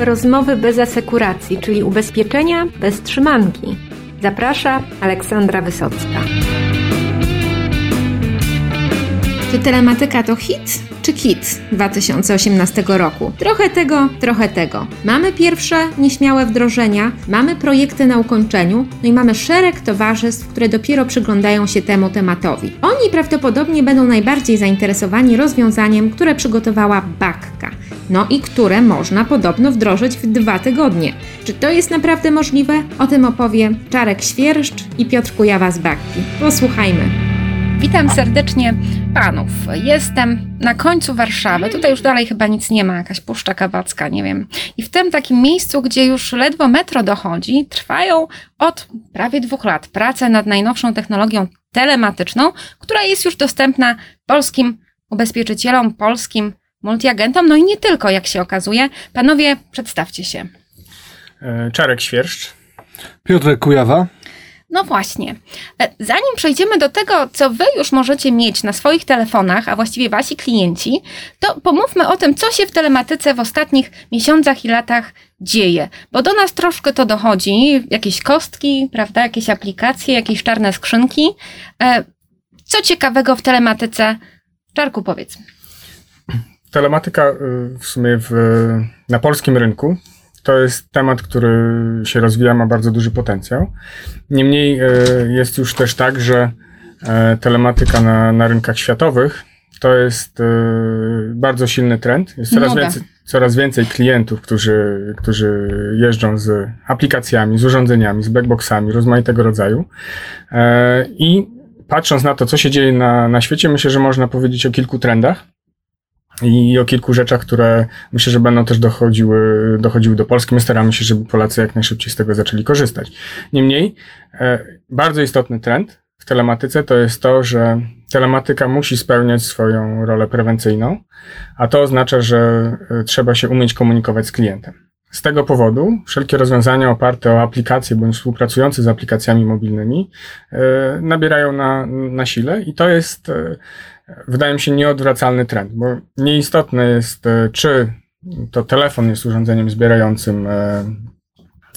Rozmowy bez asekuracji, czyli ubezpieczenia bez trzymanki. Zaprasza Aleksandra Wysocka. Czy telematyka to hit czy kit 2018 roku? Trochę tego, trochę tego. Mamy pierwsze nieśmiałe wdrożenia, mamy projekty na ukończeniu, no i mamy szereg towarzystw, które dopiero przyglądają się temu tematowi. Oni prawdopodobnie będą najbardziej zainteresowani rozwiązaniem, które przygotowała Bakka. No i które można podobno wdrożyć w dwa tygodnie. Czy to jest naprawdę możliwe? O tym opowie Czarek Świerszcz i Piotr Kujawa z Bakki. Posłuchajmy. Witam serdecznie panów. Jestem na końcu Warszawy. Tutaj już dalej chyba nic nie ma, jakaś puszcza kawacka, nie wiem. I w tym takim miejscu, gdzie już ledwo metro dochodzi, trwają od prawie dwóch lat prace nad najnowszą technologią telematyczną, która jest już dostępna polskim ubezpieczycielom, polskim multiagentom, no i nie tylko, jak się okazuje. Panowie, przedstawcie się. E, Czarek Świerszcz. Piotr Kujawa. No właśnie. E, zanim przejdziemy do tego, co wy już możecie mieć na swoich telefonach, a właściwie wasi klienci, to pomówmy o tym, co się w telematyce w ostatnich miesiącach i latach dzieje. Bo do nas troszkę to dochodzi, jakieś kostki, prawda, jakieś aplikacje, jakieś czarne skrzynki. E, co ciekawego w telematyce? Czarku, powiedz. Telematyka y, w sumie w, na polskim rynku to jest temat, który się rozwija, ma bardzo duży potencjał. Niemniej e, jest już też tak, że e, telematyka na, na rynkach światowych to jest bardzo silny trend. Jest coraz więcej, coraz więcej klientów, którzy, którzy jeżdżą z aplikacjami, z urządzeniami, z blackboxami rozmaitego rodzaju. I patrząc na to, co się dzieje na, na świecie, myślę, że można powiedzieć o kilku trendach i o kilku rzeczach, które myślę, że będą też dochodziły, dochodziły do Polski. My staramy się, żeby Polacy jak najszybciej z tego zaczęli korzystać. Niemniej, e, bardzo istotny trend w telematyce to jest to, że telematyka musi spełniać swoją rolę prewencyjną, a to oznacza, że e, trzeba się umieć komunikować z klientem. Z tego powodu wszelkie rozwiązania oparte o aplikacje bądź współpracujące z aplikacjami mobilnymi e, nabierają na, na sile i to jest wydaje mi się, nieodwracalny trend, bo nieistotne jest, e, czy to telefon jest urządzeniem zbierającym e,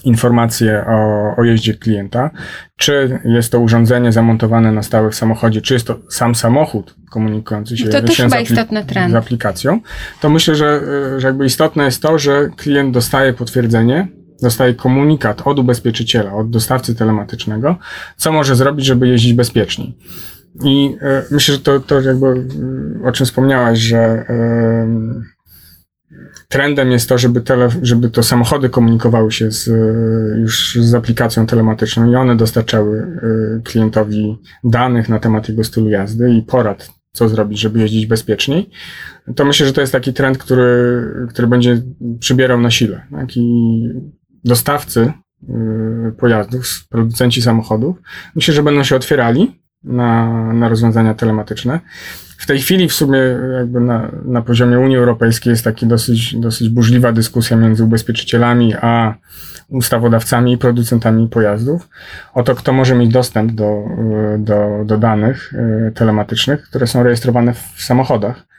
informacje o, o jeździe klienta, czy jest to urządzenie zamontowane na stałe w samochodzie, czy jest to sam samochód komunikujący się, to się z, apli- z, aplikacją, to myślę, że, e, że jakby istotne jest to, że klient dostaje potwierdzenie, dostaje komunikat od ubezpieczyciela, od dostawcy telematycznego, co może zrobić, żeby jeździć bezpieczniej. I e, myślę, że to, to jakby mm, o czym wspomniałaś, że e, trendem jest to, żeby, tele, żeby to samochody komunikowały się z, już z aplikacją telematyczną i one dostarczały e, klientowi danych na temat jego stylu jazdy i porad, co zrobić, żeby jeździć bezpieczniej. To myślę, że to jest taki trend, który, który będzie przybierał na sile. Tak? I dostawcy pojazdów, producenci samochodów, myślę, że będą się otwierali na, na rozwiązania telematyczne. W tej chwili w sumie jakby na, na poziomie Unii Europejskiej jest taka dosyć, dosyć burzliwa dyskusja między ubezpieczycielami a ustawodawcami i producentami pojazdów o to, kto może mieć dostęp do, do, do danych e, telematycznych, które są rejestrowane w samochodach.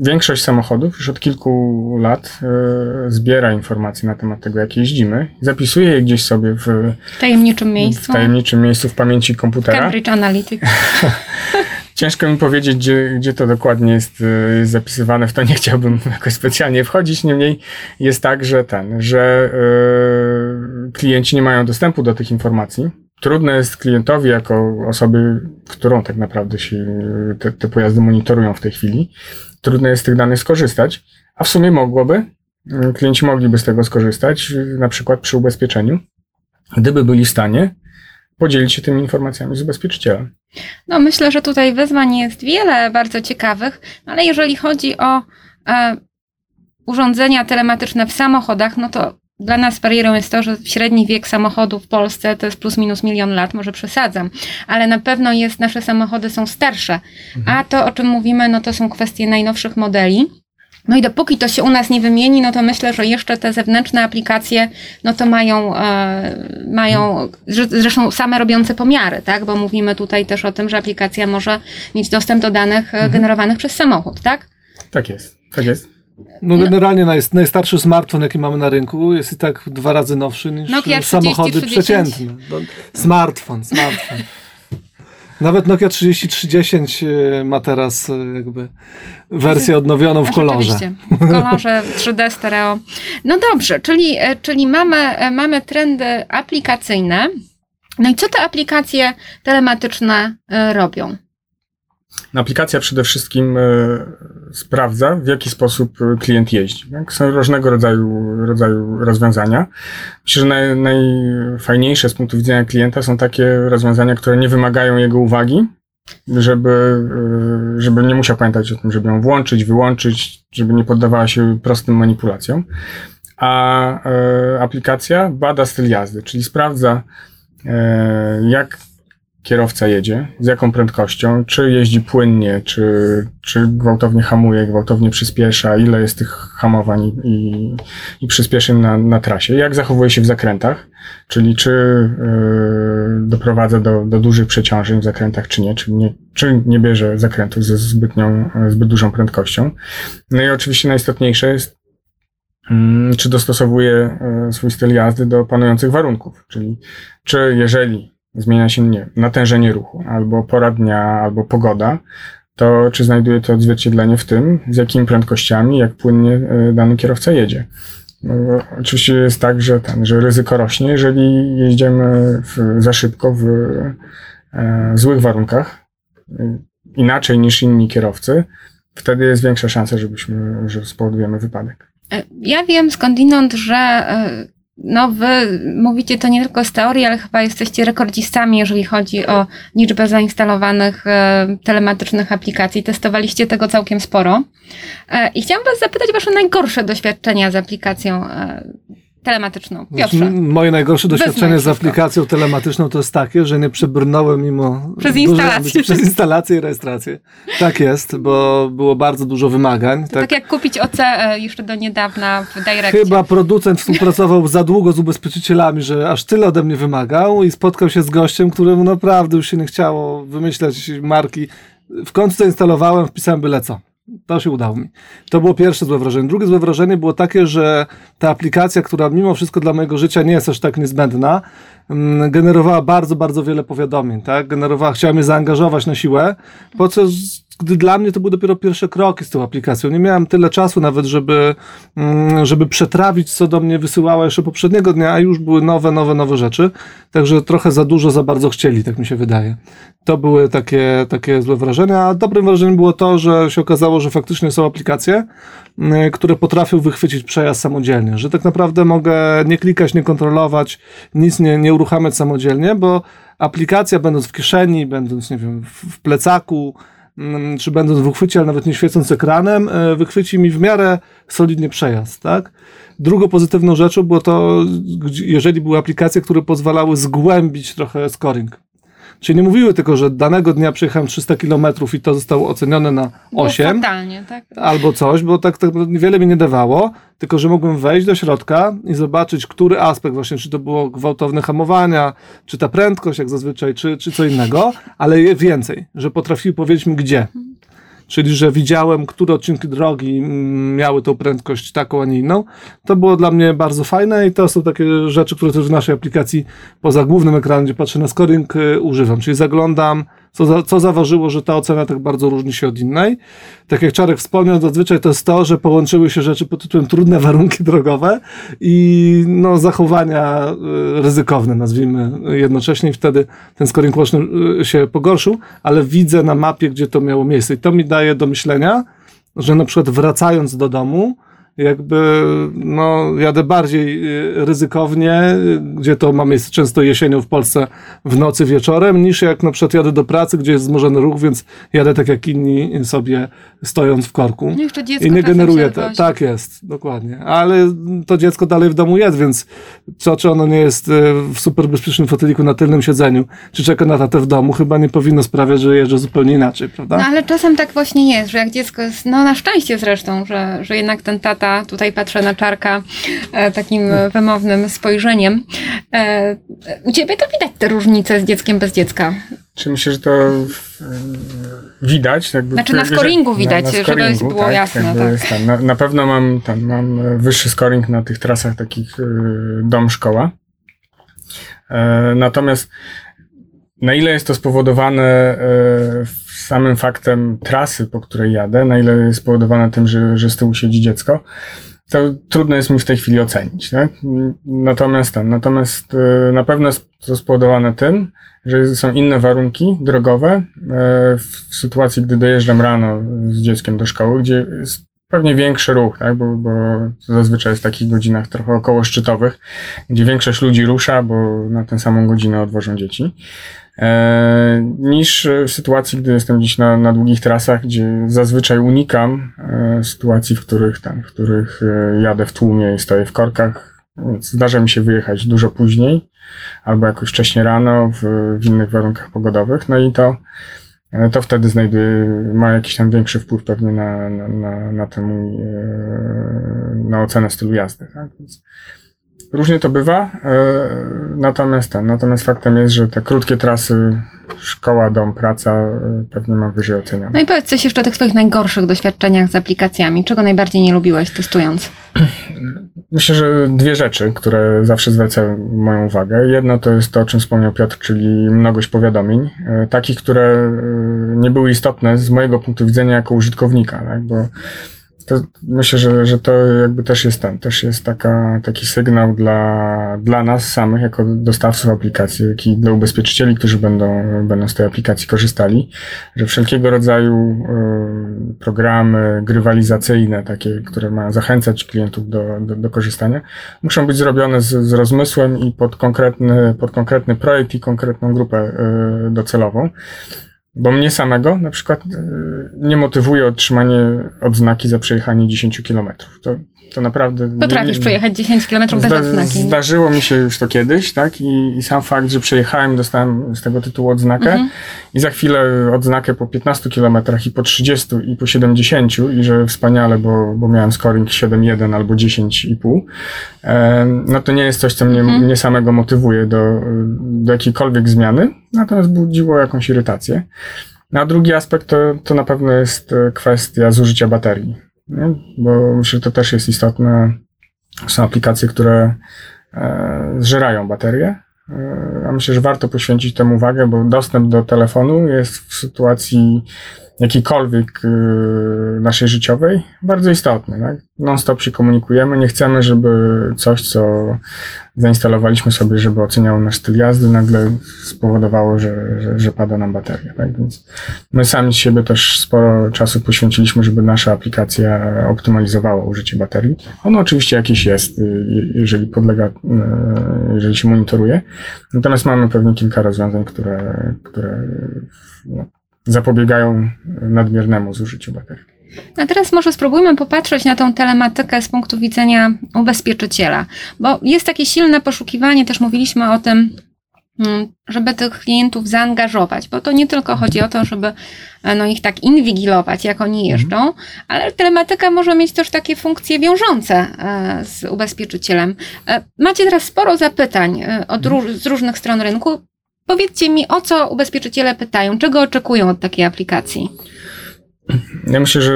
Większość samochodów już od kilku lat y, zbiera informacje na temat tego, jak jeździmy, zapisuje je gdzieś sobie w, w tajemniczym miejscu. W tajemniczym miejscu w pamięci komputera. Cambridge Analytica. Ciężko mi powiedzieć, gdzie, gdzie to dokładnie jest, y, jest zapisywane, w to nie chciałbym jakoś specjalnie wchodzić, niemniej jest tak, że ten, że y, klienci nie mają dostępu do tych informacji. Trudno jest klientowi, jako osoby, którą tak naprawdę się te, te pojazdy monitorują w tej chwili, trudno jest z tych danych skorzystać, a w sumie mogłoby, mm, klienci mogliby z tego skorzystać, na przykład przy ubezpieczeniu, gdyby byli w stanie podzielić się tymi informacjami z ubezpieczycielem. No myślę, że tutaj wyzwań jest wiele bardzo ciekawych, ale jeżeli chodzi o e, urządzenia telematyczne w samochodach, no to dla nas barierą jest to, że średni wiek samochodu w Polsce to jest plus minus milion lat, może przesadzam, ale na pewno jest, nasze samochody są starsze. Mhm. A to, o czym mówimy, no to są kwestie najnowszych modeli. No i dopóki to się u nas nie wymieni, no to myślę, że jeszcze te zewnętrzne aplikacje, no to mają, e, mają zresztą same robiące pomiary, tak? Bo mówimy tutaj też o tym, że aplikacja może mieć dostęp do danych e, mhm. generowanych przez samochód, tak? Tak jest, tak jest. No generalnie naj, najstarszy smartfon, jaki mamy na rynku, jest i tak dwa razy nowszy niż Nokia samochody 30, przeciętne. No, smartfon, smartfon. Nawet Nokia 3310 e, ma teraz e, jakby wersję odnowioną w kolorze. W kolorze 3D stereo. No dobrze, czyli, e, czyli mamy, e, mamy trendy aplikacyjne. No i co te aplikacje telematyczne robią? Aplikacja przede wszystkim e, sprawdza, w jaki sposób e, klient jeździ. Tak? Są różnego rodzaju, rodzaju rozwiązania. Myślę, że naj, najfajniejsze z punktu widzenia klienta są takie rozwiązania, które nie wymagają jego uwagi, żeby, e, żeby nie musiał pamiętać o tym, żeby ją włączyć, wyłączyć, żeby nie poddawała się prostym manipulacjom. A aplikacja bada styl jazdy, czyli sprawdza, jak kierowca jedzie, z jaką prędkością, czy jeździ płynnie, czy, czy gwałtownie hamuje, gwałtownie przyspiesza, ile jest tych hamowań i, i przyspieszeń na, na trasie, jak zachowuje się w zakrętach, czyli czy yy, doprowadza do, do dużych przeciążeń w zakrętach, czy nie, czy nie, czy nie bierze zakrętów ze zbytnią, zbyt dużą prędkością. No i oczywiście najistotniejsze jest, mm, czy dostosowuje y, swój styl jazdy do panujących warunków, czyli czy jeżeli zmienia się nie, natężenie ruchu, albo pora dnia, albo pogoda, to czy znajduje to odzwierciedlenie w tym, z jakimi prędkościami, jak płynnie e, dany kierowca jedzie. No, oczywiście jest tak, że, ten, że ryzyko rośnie, jeżeli jeździmy w, za szybko w e, złych warunkach, e, inaczej niż inni kierowcy, wtedy jest większa szansa, żebyśmy, że spowodujemy wypadek. Ja wiem skądinąd, że no wy mówicie to nie tylko z teorii, ale chyba jesteście rekordzistami, jeżeli chodzi o liczbę zainstalowanych e, telematycznych aplikacji. Testowaliście tego całkiem sporo. E, I chciałam was zapytać wasze najgorsze doświadczenia z aplikacją e, telematyczną. Piotrze. Moje najgorsze doświadczenie z aplikacją telematyczną to jest takie, że nie przebrnąłem mimo. Przez instalację. Przez instalację i rejestrację. Tak jest, bo było bardzo dużo wymagań. To tak jak kupić OC e, jeszcze do niedawna w Directie. Chyba producent współpracował za długo z ubezpieczycielami, że aż tyle ode mnie wymagał i spotkał się z gościem, któremu naprawdę już się nie chciało wymyślać marki. W końcu zainstalowałem, wpisałem byle co. To się udało mi. To było pierwsze złe wrażenie. Drugie złe wrażenie było takie, że ta aplikacja, która mimo wszystko dla mojego życia nie jest aż tak niezbędna, generowała bardzo, bardzo wiele powiadomień, tak? Generowała, chciała mnie zaangażować na siłę, po co, gdy dla mnie to były dopiero pierwsze kroki z tą aplikacją. Nie miałem tyle czasu nawet, żeby, mm, żeby przetrawić, co do mnie wysyłała jeszcze poprzedniego dnia, a już były nowe, nowe, nowe rzeczy. Także trochę za dużo, za bardzo chcieli, tak mi się wydaje. To były takie, takie złe wrażenia, a dobrym wrażeniem było to, że się okazało, że faktycznie są aplikacje, które potrafią wychwycić przejazd samodzielnie, że tak naprawdę mogę nie klikać, nie kontrolować, nic nie, nie uruchamiać samodzielnie, bo aplikacja będąc w kieszeni, będąc, nie wiem, w plecaku, mm, czy będąc w uchwycie, ale nawet nie świecąc ekranem, y, wychwyci mi w miarę solidnie przejazd, tak? Drugą pozytywną rzeczą było to, jeżeli były aplikacje, które pozwalały zgłębić trochę scoring. Czyli nie mówiły tylko, że danego dnia przejechałem 300 km i to zostało ocenione na Było 8 fatalnie, tak? albo coś, bo tak, tak niewiele mi nie dawało, tylko że mogłem wejść do środka i zobaczyć, który aspekt właśnie, czy to było gwałtowne hamowania, czy ta prędkość jak zazwyczaj, czy, czy co innego, ale więcej, że potrafiły powiedzieć mi gdzie. Czyli, że widziałem, które odcinki drogi mm, miały tą prędkość taką, a nie inną. To było dla mnie bardzo fajne i to są takie rzeczy, które też w naszej aplikacji poza głównym ekranem, gdzie patrzę na scoring, y, używam. Czyli zaglądam, co, za, co zaważyło, że ta ocena tak bardzo różni się od innej. Tak jak Czarek wspomniał, zazwyczaj to jest to, że połączyły się rzeczy pod tytułem trudne warunki drogowe i no, zachowania y, ryzykowne, nazwijmy jednocześnie i wtedy ten scoring łączny y, się pogorszył, ale widzę na mapie, gdzie to miało miejsce i to mi daje do myślenia, że na przykład wracając do domu, jakby no, jadę bardziej y, ryzykownie, y, gdzie to ma miejsce często jesienią w Polsce w nocy wieczorem, niż jak na przykład jadę do pracy, gdzie jest wzmożony ruch, więc jadę tak jak inni sobie stojąc w korku. No jeszcze dziecko I nie generuje odwozi. Tak jest, dokładnie. Ale to dziecko dalej w domu jest, więc co, czy ono nie jest e, w super bezpiecznym foteliku na tylnym siedzeniu, czy czeka na tatę w domu, chyba nie powinno sprawiać, że jeżdżę zupełnie inaczej, prawda? No ale czasem tak właśnie jest, że jak dziecko jest, no na szczęście zresztą, że, że jednak ten tata, tutaj patrzę na czarka e, takim e, wymownym spojrzeniem. E, u ciebie to widać te różnice z dzieckiem bez dziecka. Czy myślę, że to w- widać. Jakby, znaczy na scoringu widać, na, na scoringu, żeby było tak, jasne. Tak. Na, na, pewno mam, tam, mam wyższy scoring na tych trasach takich dom-szkoła. E, natomiast na ile jest to spowodowane e, samym faktem trasy, po której jadę, na ile jest spowodowane tym, że, że z tyłu siedzi dziecko, to trudno jest mi w tej chwili ocenić. Tak? Natomiast ten, natomiast e, na pewno jest to spowodowane tym, że są inne warunki drogowe e, w sytuacji, gdy dojeżdżam rano z dzieckiem do szkoły, gdzie jest pewnie większy ruch, tak? bo, bo zazwyczaj jest w takich godzinach trochę około szczytowych, gdzie większość ludzi rusza, bo na tę samą godzinę odwożą dzieci. E, niż w sytuacji, gdy jestem gdzieś na, na długich trasach, gdzie zazwyczaj unikam e, sytuacji, w których, tam, w których e, jadę w tłumie i stoję w korkach. Więc zdarza mi się wyjechać dużo później albo jakoś wcześniej rano w, w innych warunkach pogodowych. No i to, to wtedy znajduje, ma jakiś tam większy wpływ pewnie na, na, na, na, ten, na ocenę stylu jazdy. Tak? Więc, Różnie to bywa, e, natomiast ten, natomiast faktem jest, że te krótkie trasy szkoła, dom, praca e, pewnie mam wyżej oceniane. No i powiedz coś jeszcze o tych swoich najgorszych doświadczeniach z aplikacjami. Czego najbardziej nie lubiłeś testując? Myślę, że dwie rzeczy, które zawsze zwracają moją uwagę. Jedno to jest to, o czym wspomniał Piotr, czyli mnogość powiadomień, e, takich, które nie były istotne z mojego punktu widzenia jako użytkownika, tak? bo to myślę, że, że to jakby też jest ten, też jest taka, taki sygnał dla, dla nas samych, jako dostawców aplikacji, jak i dla ubezpieczycieli, którzy będą, będą z tej aplikacji korzystali, że wszelkiego rodzaju y, programy grywalizacyjne, takie, które mają zachęcać klientów do, do, do korzystania, muszą być zrobione z, z rozmysłem i pod konkretny, pod konkretny projekt i konkretną grupę y, docelową. Bo mnie samego na przykład e, nie motywuje otrzymanie odznaki za przejechanie 10 kilometrów. To to naprawdę... Potrafisz przejechać 10 km bez zda, odznaki. Zdarzyło mi się już to kiedyś, tak? I, I, sam fakt, że przejechałem, dostałem z tego tytułu odznakę mhm. i za chwilę odznakę po 15 km i po 30 i po 70 i że wspaniale, bo, bo miałem scoring 7,1 albo 10,5, e, no to nie jest coś, co mnie, mhm. mnie samego motywuje do, do jakiejkolwiek zmiany, natomiast budziło jakąś irytację. No, a drugi aspekt to, to na pewno jest kwestia zużycia baterii nie? bo myślę, że to też jest istotne. Są aplikacje, które e, zżerają baterię, e, a myślę, że warto poświęcić temu uwagę, bo dostęp do telefonu jest w sytuacji jakiejkolwiek y, naszej życiowej bardzo istotny. Tak? Non-stop się komunikujemy, nie chcemy, żeby coś, co zainstalowaliśmy sobie, żeby oceniało nasz styl jazdy, nagle spowodowało, że, że, że pada nam bateria. Tak? Więc my sami z siebie też sporo czasu poświęciliśmy, żeby nasza aplikacja optymalizowała użycie baterii. Ono oczywiście jakieś jest, y, jeżeli podlega, y, jeżeli się monitoruje. Natomiast mamy pewnie kilka rozwiązań, które, które no, zapobiegają nadmiernemu zużyciu baterii. A teraz może spróbujmy popatrzeć na tą telematykę z punktu widzenia ubezpieczyciela, bo jest takie silne poszukiwanie, też mówiliśmy o tym, mm, żeby tych klientów zaangażować, bo to nie tylko chodzi o to, żeby e, no, ich tak inwigilować, jak oni mhm. jeżdżą, ale telematyka może mieć też takie funkcje wiążące e, z ubezpieczycielem. E, macie teraz sporo zapytań od, z różnych stron rynku. Powiedzcie mi, o co ubezpieczyciele pytają, czego oczekują od takiej aplikacji? Ja myślę, że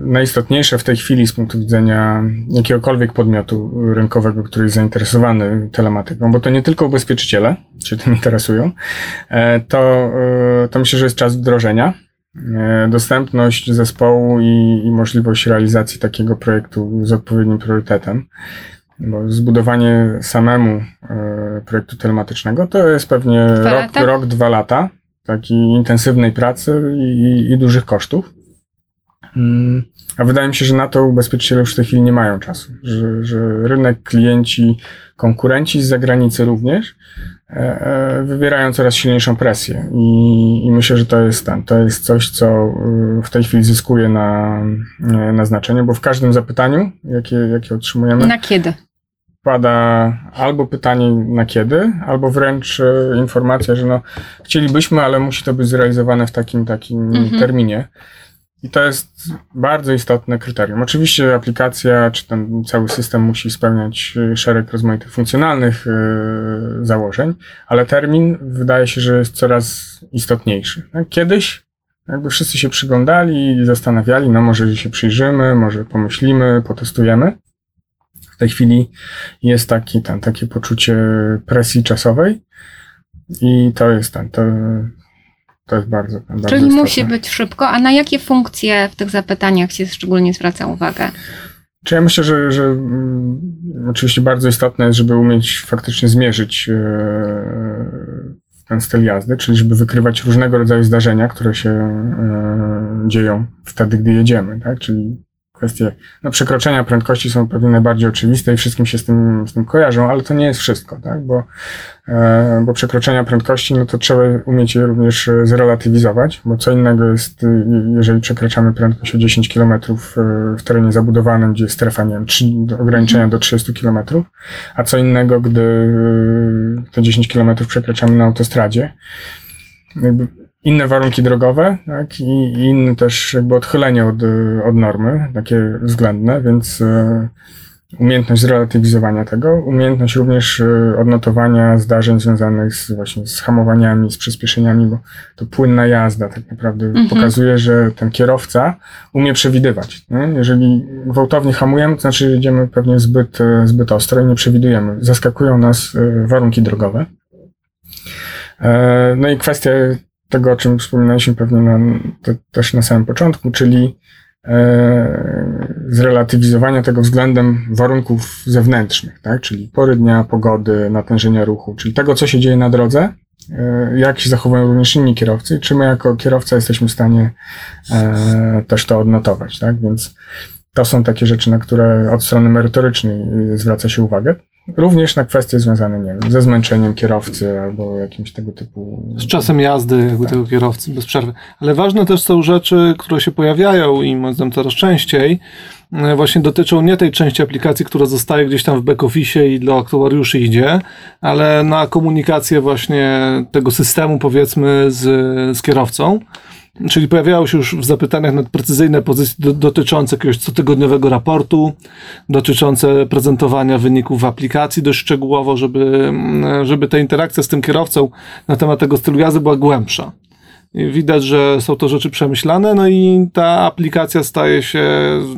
najistotniejsze w tej chwili z punktu widzenia jakiegokolwiek podmiotu rynkowego, który jest zainteresowany telematyką, bo to nie tylko ubezpieczyciele się tym interesują, e, to, e, to myślę, że jest czas wdrożenia. E, dostępność zespołu i, i możliwość realizacji takiego projektu z odpowiednim priorytetem. Bo zbudowanie samemu e, projektu telematycznego to jest pewnie rok, rok, dwa lata takiej intensywnej pracy i, i dużych kosztów. Mm, a wydaje mi się, że na to ubezpieczyciele już w tej chwili nie mają czasu, że, że rynek, klienci, konkurenci z zagranicy również e, e, wywierają coraz silniejszą presję i, i myślę, że to jest ten, to jest coś, co w tej chwili zyskuje na, na znaczeniu, bo w każdym zapytaniu, jakie, jakie otrzymujemy. Na kiedy? Pada albo pytanie na kiedy, albo wręcz e, informacja, że no chcielibyśmy, ale musi to być zrealizowane w takim takim mhm. terminie. I to jest bardzo istotne kryterium. Oczywiście aplikacja, czy ten cały system musi spełniać e, szereg rozmaitych funkcjonalnych yy, założeń, ale termin wydaje się, że jest coraz istotniejszy. Kiedyś Jakby wszyscy się przyglądali i zastanawiali, no może się przyjrzymy, może pomyślimy, potestujemy. W tej chwili jest taki, ten, takie poczucie presji czasowej i to jest ten, to, to jest bardzo, bardzo Czyli istotne. musi być szybko, a na jakie funkcje w tych zapytaniach się szczególnie zwraca uwagę? Czy ja myślę, że, że mm, oczywiście bardzo istotne jest, żeby umieć faktycznie zmierzyć e, ten styl jazdy, czyli żeby wykrywać różnego rodzaju zdarzenia, które się e, dzieją wtedy, gdy jedziemy, tak? Czyli kwestie no, przekroczenia prędkości są pewnie najbardziej oczywiste i wszystkim się z tym, z tym kojarzą, ale to nie jest wszystko, tak? Bo, e, bo przekroczenia prędkości, no to trzeba umieć je również e, zrelatywizować, bo co innego jest, e, jeżeli przekraczamy prędkość o 10 km e, w terenie zabudowanym, gdzie jest strefa, nie wiem, trzy, do ograniczenia do 30 km, a co innego, gdy te 10 km przekraczamy na autostradzie. Inne warunki drogowe, tak, i, i inne też jakby odchylenie od, od normy, takie względne, więc y, umiejętność zrelatywizowania tego, umiejętność również y, odnotowania zdarzeń związanych z właśnie z hamowaniami, z przyspieszeniami, bo to płynna jazda tak naprawdę Mhm. pokazuje, że ten kierowca umie przewidywać. Nie? Jeżeli gwałtownie hamujemy, to znaczy jedziemy pewnie zbyt, y, zbyt ostro i nie przewidujemy. Zaskakują nas warunki drogowe. E, No i kwestia tego, o czym wspominaliśmy pewnie na, te, też na samym początku, czyli e, zrelatywizowania tego względem warunków zewnętrznych, tak? czyli pory dnia, pogody, natężenia ruchu, czyli tego, co się dzieje na drodze, e, jak się zachowują również inni kierowcy czy my jako kierowca jesteśmy w stanie e, też to odnotować. Tak? Więc to są takie rzeczy, na które od strony merytorycznej zwraca się uwagę. Również na kwestie związane, nie wiem, ze zmęczeniem kierowcy albo jakimś tego typu. Z czasem jazdy jakby tego kierowcy bez przerwy. Ale ważne też są rzeczy, które się pojawiają i moim coraz częściej, e, właśnie dotyczą nie tej części aplikacji, która zostaje gdzieś tam w back-office i dla aktuariuszy idzie, ale na komunikację właśnie tego systemu powiedzmy z, z kierowcą. Czyli pojawiają się już w zapytaniach precyzyjne pozycje do, dotyczące jakiegoś cotygodniowego raportu, dotyczące prezentowania wyników w aplikacji dość szczegółowo, żeby, mm, żeby ta interakcja z tym kierowcą na temat tego stylu jazdy była głębsza. Widać, że są to rzeczy przemyślane, no i ta aplikacja staje się,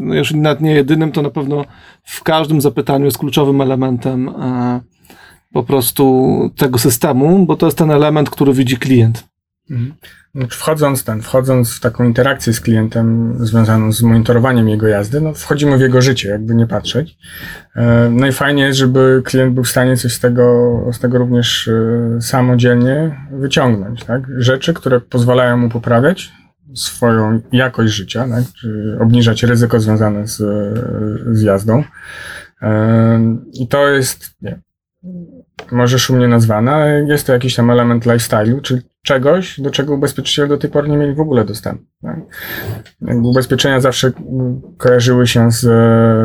no jeżeli nawet nie jedynym, to na pewno w każdym zapytaniu jest kluczowym elementem e, po prostu tego systemu, bo to jest ten element, który widzi klient. Mhm. Znaczy, Wchodząc, ten, wchodząc w taką interakcję z klientem związaną z monitorowaniem jego jazdy, no wchodzimy w jego życie, jakby nie patrzeć. E, No i fajnie jest, żeby klient był w stanie coś z tego, z tego również e, samodzielnie wyciągnąć. Tak? Rzeczy, które pozwalają mu poprawiać swoją jakość życia, tak? czy obniżać ryzyko związane z, z jazdą. E, I to jest, nie, może szumnie nazwane, ale jest to jakiś tam element lifestyle'u, czyli czegoś, do czego ubezpieczyciele do tej pory nie mieli w ogóle dostępu. Tak? Ubezpieczenia zawsze kojarzyły się z,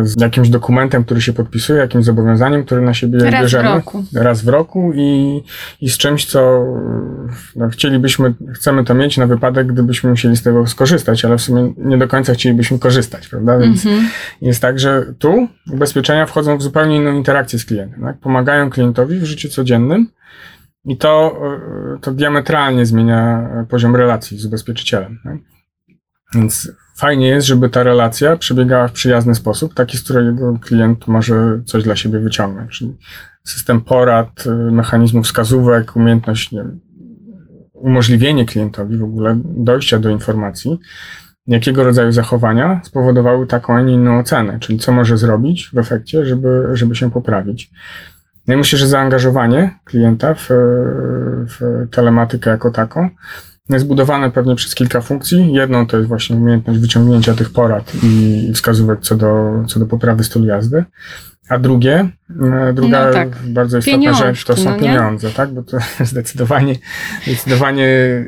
z jakimś dokumentem, który się podpisuje, jakimś zobowiązaniem, które na siebie Raz w bierzemy roku. raz w roku i, i z czymś, co no, chcielibyśmy, chcemy to mieć na wypadek, gdybyśmy musieli z tego skorzystać, ale w sumie nie do końca chcielibyśmy korzystać, prawda? Więc Mhm. jest tak, że tu ubezpieczenia wchodzą w zupełnie inną interakcję z klientem. Tak? Pomagają klientowi w życiu codziennym i to, e, to diametralnie zmienia poziom relacji z ubezpieczycielem. Tak? Więc fajnie jest, żeby ta relacja przebiegała w przyjazny sposób, taki, z którego klient może coś dla siebie wyciągnąć. Czyli system porad, e, mechanizmów wskazówek, umiejętność, wiem, umożliwienie klientowi w ogóle dojścia do informacji, jakiego rodzaju zachowania spowodowały taką, a nie inną ocenę, czyli co może zrobić w efekcie, żeby, żeby się poprawić. No i myślę, że zaangażowanie klienta w, w telematykę jako taką jest budowane pewnie przez kilka funkcji. Jedną to jest właśnie umiejętność wyciągnięcia tych porad i wskazówek co do, co do poprawy stylu jazdy. A drugie, e, druga No tak. bardzo istotna Pieniążki, rzecz to są no pieniądze, tak? Bo to zdecydowanie, zdecydowanie e,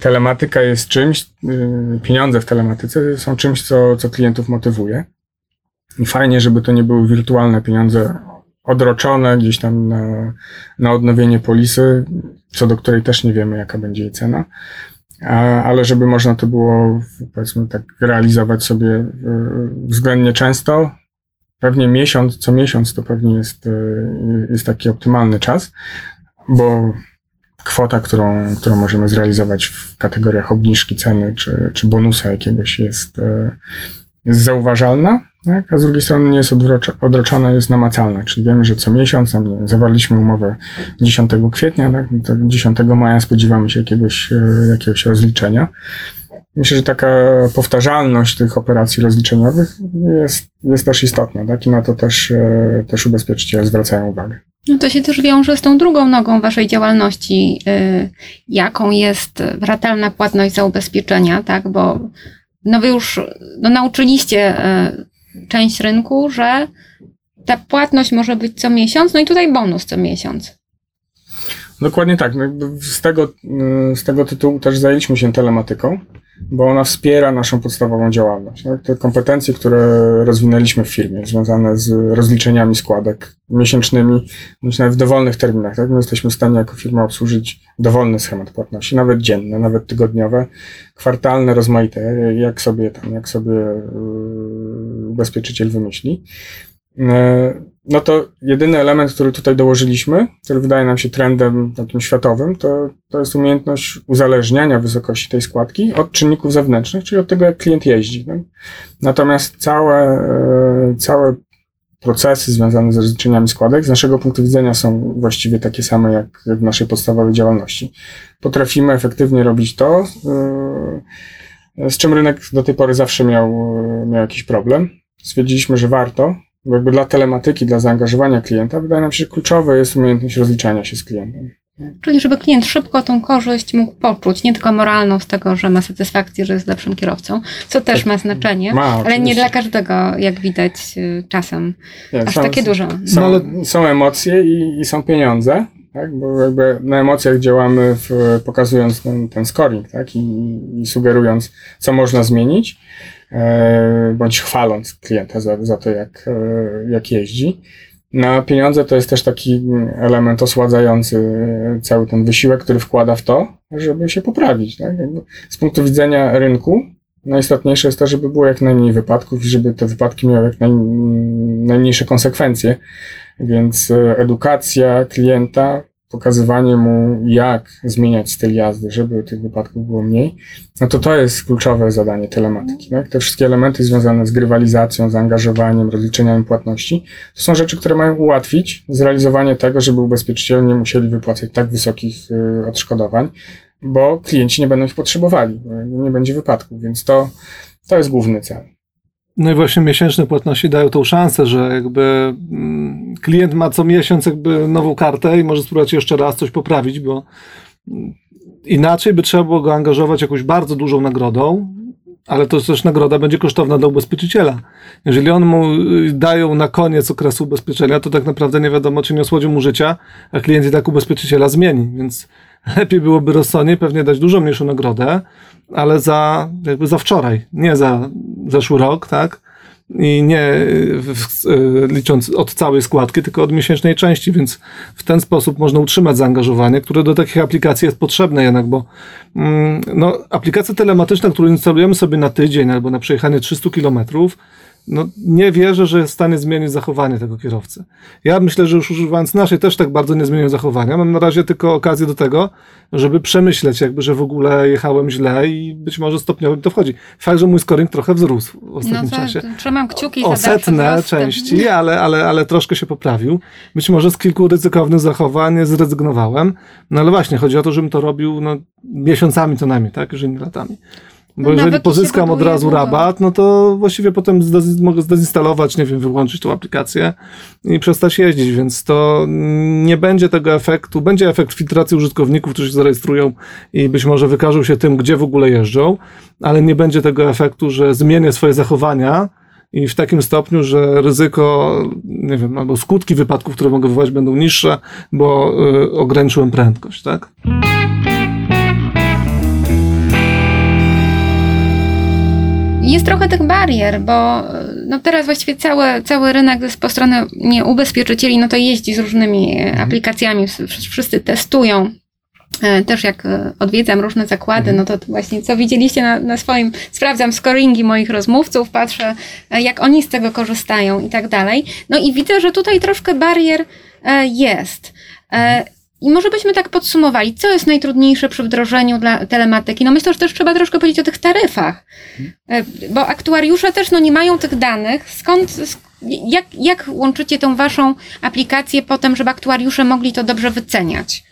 telematyka jest czymś, e, pieniądze w telematyce są czymś, co, co klientów motywuje. I fajnie, żeby to nie były wirtualne pieniądze odroczone gdzieś tam na, na odnowienie polisy, co do której też nie wiemy, jaka będzie jej cena. A, ale żeby można to było, powiedzmy tak, realizować sobie e, względnie często, pewnie miesiąc, co miesiąc to pewnie jest, e, jest taki optymalny czas, bo kwota, którą, którą możemy zrealizować w kategoriach obniżki ceny czy, czy bonusa jakiegoś jest, e, jest zauważalna, tak? a z drugiej strony nie jest odroczona, jest namacalna, czyli wiemy, że co miesiąc, nie wiem, zawarliśmy umowę 10 kwietnia, tak? to 10 maja spodziewamy się jakiegoś, e, jakiegoś rozliczenia. Myślę, że taka powtarzalność tych operacji rozliczeniowych jest, jest też istotna, tak? i na to też, e, też ubezpieczyciele zwracają uwagę. No to się też wiąże z tą drugą nogą waszej działalności, yy, jaką jest ratalna płatność za ubezpieczenia, tak? Bo no wy już no, nauczyliście część rynku, że ta płatność może być co miesiąc, no i tutaj bonus co miesiąc. Dokładnie tak. No z, tego, yy, z tego tytułu też zajęliśmy się telematyką bo ona wspiera naszą podstawową działalność. Tak? Te kompetencje, które rozwinęliśmy w firmie, związane z rozliczeniami składek miesięcznymi, bądź nawet w dowolnych terminach. Tak? My jesteśmy w stanie jako firma obsłużyć dowolny schemat płatności, nawet dzienne, nawet tygodniowe, kwartalne, rozmaite, jak sobie tam, jak sobie yy, ubezpieczyciel wymyśli. E, no to jedyny element, który tutaj dołożyliśmy, który wydaje nam się trendem takim światowym, to, to jest umiejętność uzależniania wysokości tej składki od czynników zewnętrznych, czyli od tego, jak klient jeździ. No. Natomiast całe, e, całe procesy związane z rozliczeniami składek z naszego punktu widzenia są właściwie takie same jak, jak w naszej podstawowej działalności. Potrafimy efektywnie robić to, e, z czym rynek do tej pory zawsze miał, miał jakiś problem. Stwierdziliśmy, że warto jakby dla telematyki, dla zaangażowania klienta, wydaje nam się, że kluczowe jest umiejętność rozliczania się z klientem. Czyli żeby klient szybko tą korzyść mógł poczuć, nie tylko moralną z tego, że ma satysfakcję, że jest lepszym kierowcą, co też ma znaczenie, ma, ale nie dla każdego, jak widać y, czasem, nie, aż są, takie duże. Są, no, są emocje i, i, są pieniądze, tak? bo jakby na emocjach działamy w, pokazując ten, ten scoring tak? I, i sugerując, co można zmienić. E, bądź chwaląc klienta za, za to, jak, e, jak jeździ. Na pieniądze to jest też taki element osładzający cały ten wysiłek, który wkłada w to, żeby się poprawić. Tak? Z punktu widzenia rynku najistotniejsze jest to, żeby było jak najmniej wypadków i żeby te wypadki miały jak naj, najmniejsze konsekwencje. Więc e, edukacja klienta pokazywanie mu, jak zmieniać styl jazdy, żeby tych wypadków było mniej, no to to jest kluczowe zadanie telematyki. Tak? Te wszystkie elementy związane z grywalizacją, zaangażowaniem, rozliczeniami płatności, to są rzeczy, które mają ułatwić zrealizowanie tego, żeby ubezpieczyciele nie musieli wypłacać tak wysokich y, odszkodowań, bo klienci nie będą ich potrzebowali, nie będzie wypadków, więc to, to jest główny cel. No i właśnie miesięczne płatności dają tą szansę, że jakby mm, klient ma co miesiąc jakby nową kartę i może spróbować jeszcze raz coś poprawić, bo mm, inaczej by trzeba było go angażować jakąś bardzo dużą nagrodą, ale to też nagroda będzie kosztowna dla ubezpieczyciela. Jeżeli on mu y, dają na koniec okresu ubezpieczenia, to tak naprawdę nie wiadomo, czy nie osłodził mu życia, a klient i tak ubezpieczyciela zmieni, więc lepiej byłoby rozsądnie pewnie dać dużo mniejszą nagrodę, ale za, jakby za wczoraj, nie za zeszły rok, tak? I nie licząc od całej składki, tylko od miesięcznej części, więc w ten sposób można utrzymać zaangażowanie, które do takich aplikacji jest potrzebne jednak, bo mm, no, aplikacja telematyczna, którą instalujemy sobie na tydzień albo na przejechanie 300 kilometrów, no, nie wierzę, że jest w stanie zmienić zachowanie tego kierowcy. Ja myślę, że już używając naszej też tak bardzo nie zmienię zachowania. Mam na razie tylko okazję do tego, żeby przemyśleć jakby, że w ogóle jechałem źle i być może stopniowo to wchodzi. Fakt, że mój scoring trochę wzrósł w ostatnim no to, czasie. Trzymam kciuki o setne części, ale, ale, ale troszkę się poprawił. Być może z kilku ryzykownych zachowań zrezygnowałem. No ale właśnie, chodzi o to, żebym to robił no, miesiącami co najmniej, tak? Już nie latami. Bo no, jeżeli pozyskam od razu rabat, no to właściwie potem zdez mogę zdezinstalować, nie wiem, wyłączyć tą aplikację i przestać jeździć, więc to nie będzie tego efektu. Będzie efekt filtracji użytkowników, którzy się zarejestrują i być może wykażą się tym, gdzie w ogóle jeżdżą, ale nie będzie tego efektu, że zmienię swoje zachowania i w takim stopniu, że ryzyko, nie wiem, albo skutki wypadków, które mogę wywołać, będą niższe, bo y, ograniczyłem prędkość, tak? Jest trochę tych barier, bo no teraz właściwie cały, cały rynek po stronie nie, ubezpieczycieli, no to jeździ z różnymi mhm. aplikacjami, wszyscy testują. E, też jak e, odwiedzam różne zakłady, mhm. no to właśnie co widzieliście na, na swoim, sprawdzam scoringi moich rozmówców, patrzę e, jak oni z tego korzystają i tak dalej. No i widzę, że tutaj troszkę barier jest. I może byśmy tak podsumowali, co jest najtrudniejsze przy wdrożeniu dla telematyki? No myślę, że też trzeba troszkę powiedzieć o tych taryfach, e, bo aktuariusze też no, nie mają tych danych. Skąd, jak, jak łączycie tą waszą aplikację potem, żeby aktuariusze mogli to dobrze wyceniać?